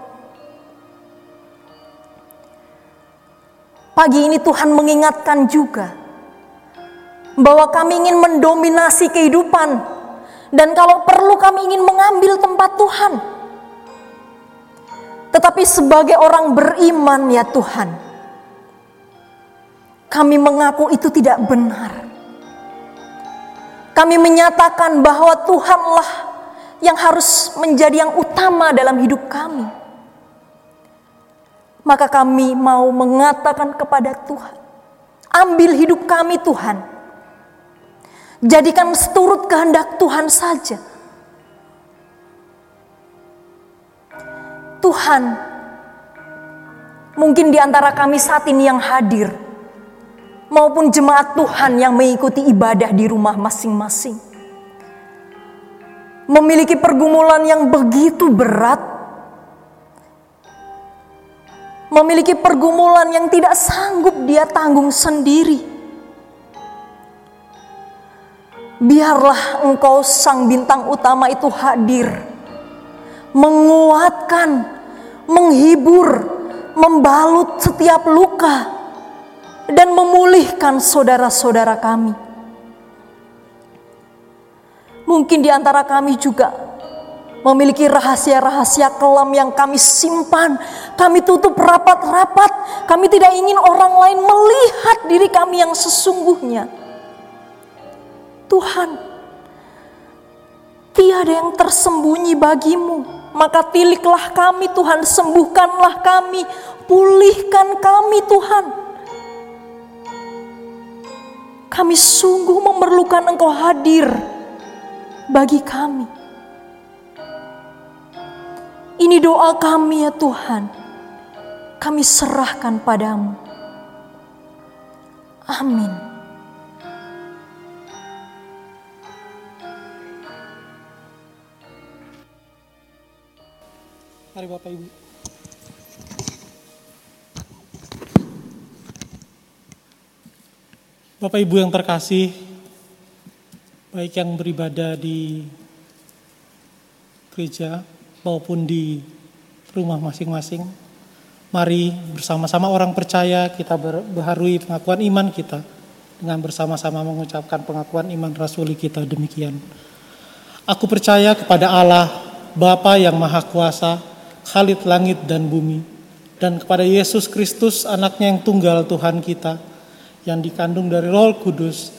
Pagi ini Tuhan mengingatkan juga bahwa kami ingin mendominasi kehidupan dan kalau perlu kami ingin mengambil tempat Tuhan. Tetapi sebagai orang beriman ya Tuhan, kami mengaku itu tidak benar. Kami menyatakan bahwa Tuhanlah yang harus menjadi yang utama dalam hidup kami. Maka kami mau mengatakan kepada Tuhan, ambil hidup kami Tuhan. Jadikan seturut kehendak Tuhan saja. Tuhan, mungkin di antara kami saat ini yang hadir, maupun jemaat Tuhan yang mengikuti ibadah di rumah masing-masing. Memiliki pergumulan yang begitu berat, memiliki pergumulan yang tidak sanggup dia tanggung sendiri. Biarlah engkau sang bintang utama itu hadir, menguatkan, menghibur, membalut setiap luka, dan memulihkan saudara-saudara kami. Mungkin di antara kami juga memiliki rahasia-rahasia kelam yang kami simpan, kami tutup rapat-rapat, kami tidak ingin orang lain melihat diri kami yang sesungguhnya. Tuhan, tiada yang tersembunyi bagimu, maka tiliklah kami Tuhan, sembuhkanlah kami, pulihkan kami Tuhan. Kami sungguh memerlukan Engkau hadir bagi kami. Ini doa kami ya Tuhan. Kami serahkan padamu. Amin. Mari Bapak Ibu. Bapak Ibu yang terkasih, baik yang beribadah di gereja maupun di rumah masing-masing, mari bersama-sama orang percaya kita berharui pengakuan iman kita dengan bersama-sama mengucapkan pengakuan iman rasuli kita demikian. Aku percaya kepada Allah, Bapa yang Maha Kuasa, Khalid langit dan bumi, dan kepada Yesus Kristus anaknya yang tunggal Tuhan kita, yang dikandung dari Roh Kudus,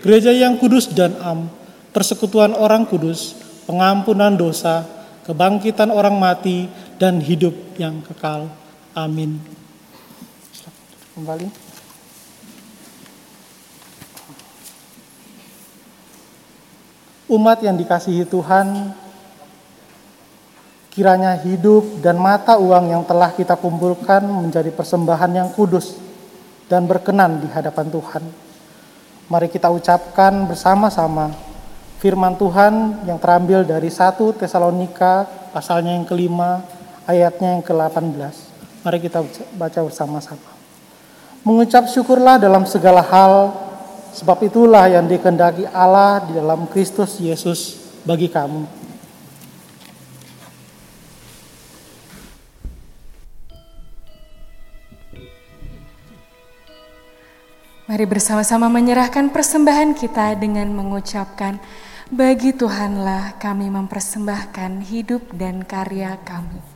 gereja yang kudus dan am, persekutuan orang kudus, pengampunan dosa, kebangkitan orang mati, dan hidup yang kekal. Amin. Kembali. Umat yang dikasihi Tuhan, kiranya hidup dan mata uang yang telah kita kumpulkan menjadi persembahan yang kudus dan berkenan di hadapan Tuhan. Mari kita ucapkan bersama-sama firman Tuhan yang terambil dari 1 Tesalonika pasalnya yang kelima ayatnya yang ke-18. Mari kita baca bersama-sama. Mengucap syukurlah dalam segala hal Sebab itulah yang dikehendaki Allah di dalam Kristus Yesus bagi kamu. Mari bersama-sama menyerahkan persembahan kita dengan mengucapkan, "Bagi Tuhanlah kami mempersembahkan hidup dan karya kami."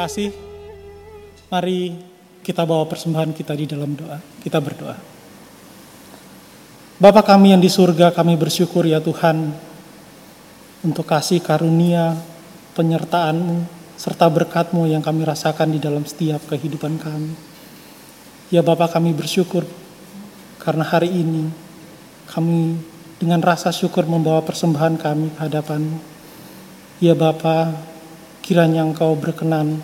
Terkasih, mari kita bawa persembahan kita di dalam doa. Kita berdoa. Bapak kami yang di surga, kami bersyukur ya Tuhan untuk kasih karunia, penyertaan-Mu, serta berkat-Mu yang kami rasakan di dalam setiap kehidupan kami. Ya Bapak kami bersyukur karena hari ini kami dengan rasa syukur membawa persembahan kami ke hadapan-Mu. Ya Bapak, Kiranya Engkau berkenan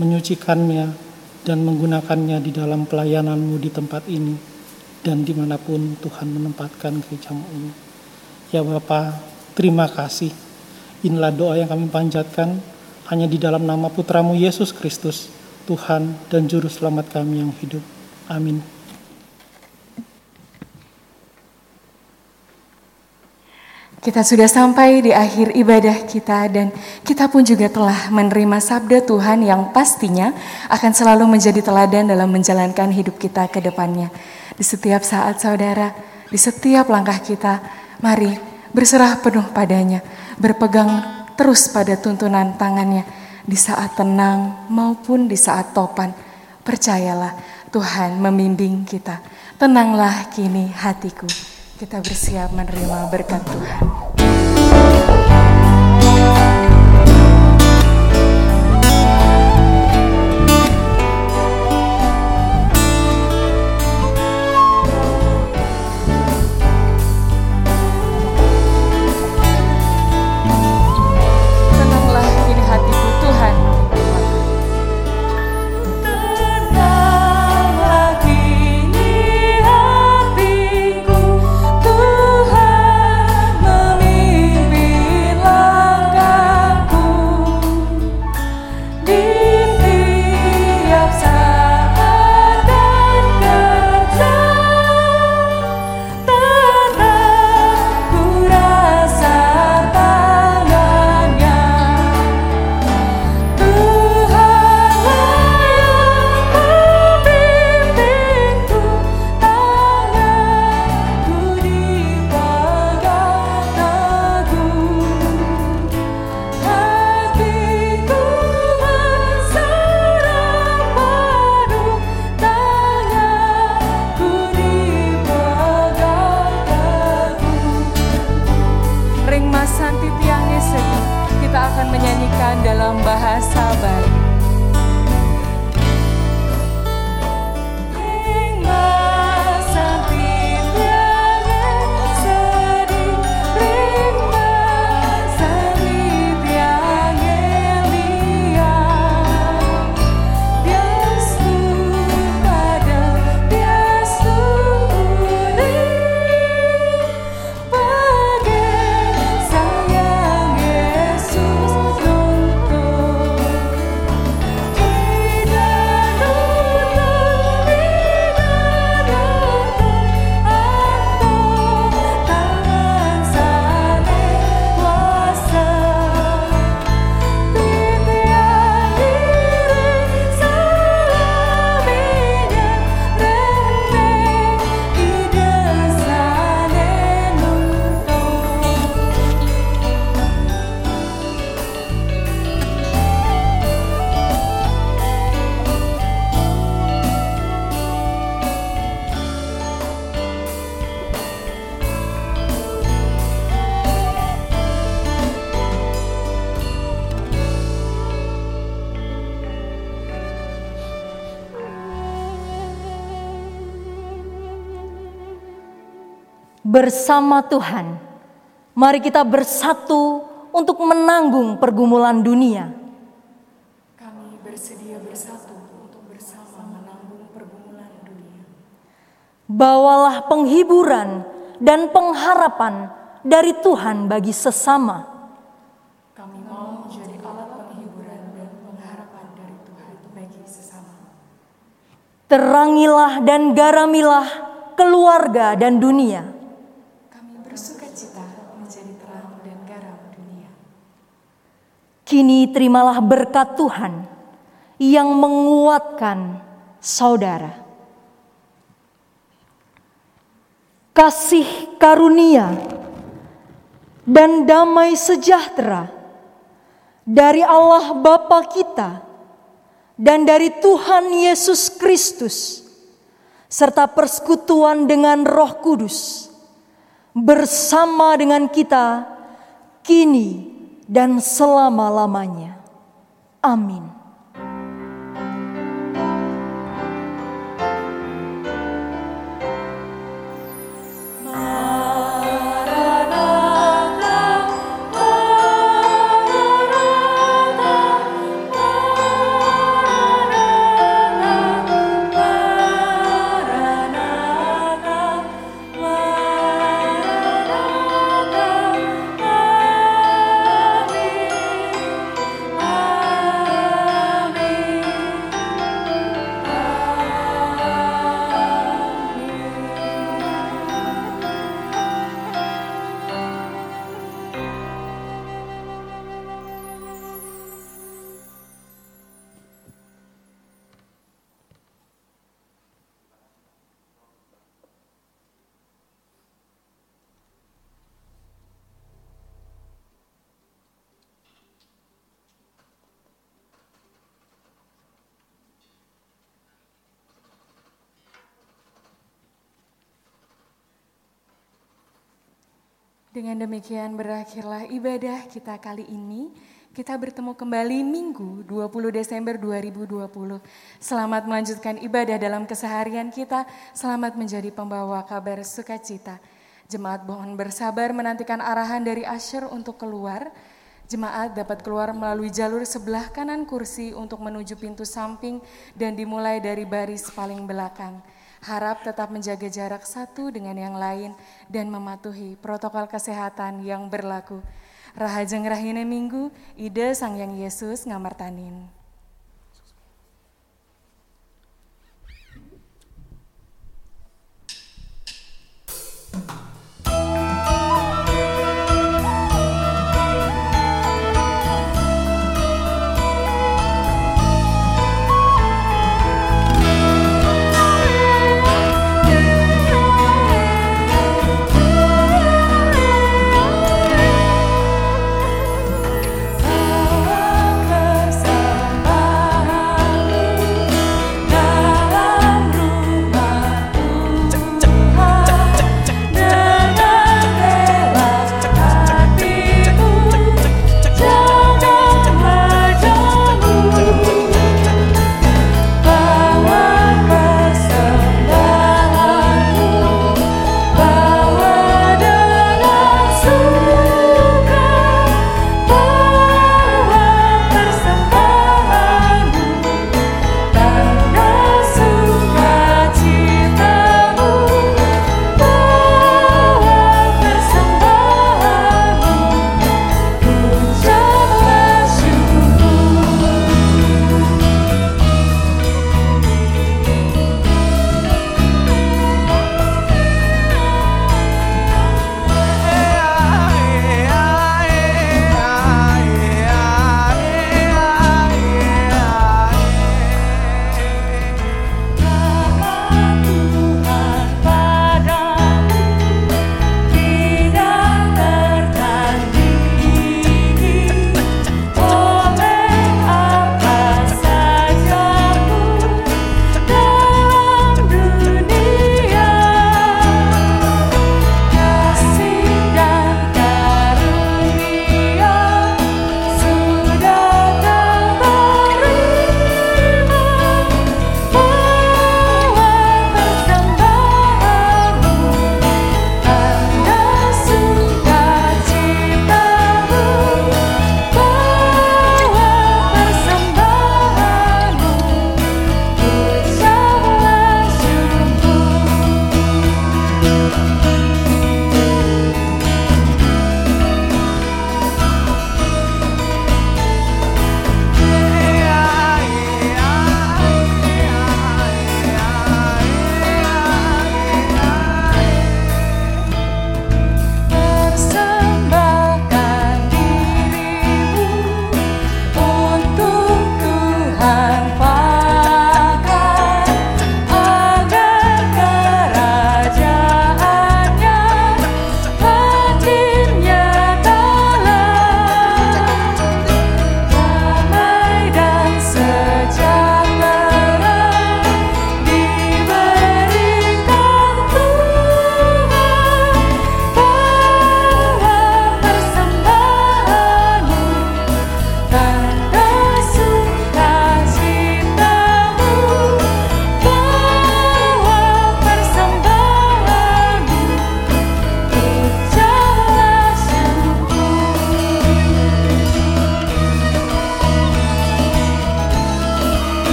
menyucikannya dan menggunakannya di dalam pelayananmu di tempat ini dan di mana pun Tuhan menempatkan gerejamu ini. Ya Bapa, terima kasih. Inilah doa yang kami panjatkan hanya di dalam nama putramu Yesus Kristus, Tuhan dan Juru Selamat kami yang hidup. Amin. Kita sudah sampai di akhir ibadah kita dan kita pun juga telah menerima sabda Tuhan yang pastinya akan selalu menjadi teladan dalam menjalankan hidup kita ke depannya. Di setiap saat saudara, di setiap langkah kita, mari berserah penuh padanya, berpegang terus pada tuntunan tangannya di saat tenang maupun di saat topan. Percayalah Tuhan membimbing kita. Tenanglah kini hatiku kita bersiap menerima berkat Tuhan. Bersama Tuhan. Mari kita bersatu untuk menanggung pergumulan dunia. Kami bersedia bersatu untuk bersama menanggung pergumulan dunia. Bawalah penghiburan dan pengharapan dari Tuhan bagi sesama. Kami mau menjadi alat penghiburan dan pengharapan dari Tuhan bagi sesama. Terangilah dan garamilah keluarga dan dunia Kini terimalah berkat Tuhan yang menguatkan saudara. Kasih karunia dan damai sejahtera dari Allah Bapa kita dan dari Tuhan Yesus Kristus serta persekutuan dengan Roh Kudus bersama dengan kita kini dan selama-lamanya. Amin. Dengan demikian berakhirlah ibadah kita kali ini. Kita bertemu kembali Minggu 20 Desember 2020. Selamat melanjutkan ibadah dalam keseharian kita. Selamat menjadi pembawa kabar sukacita. Jemaat mohon bersabar menantikan arahan dari Asher untuk keluar. Jemaat dapat keluar melalui jalur sebelah kanan kursi untuk menuju pintu samping dan dimulai dari baris paling belakang. Harap tetap menjaga jarak satu dengan yang lain dan mematuhi protokol kesehatan yang berlaku. Rahajeng Rahine Minggu, Ide Sang Yang Yesus ngamartanin.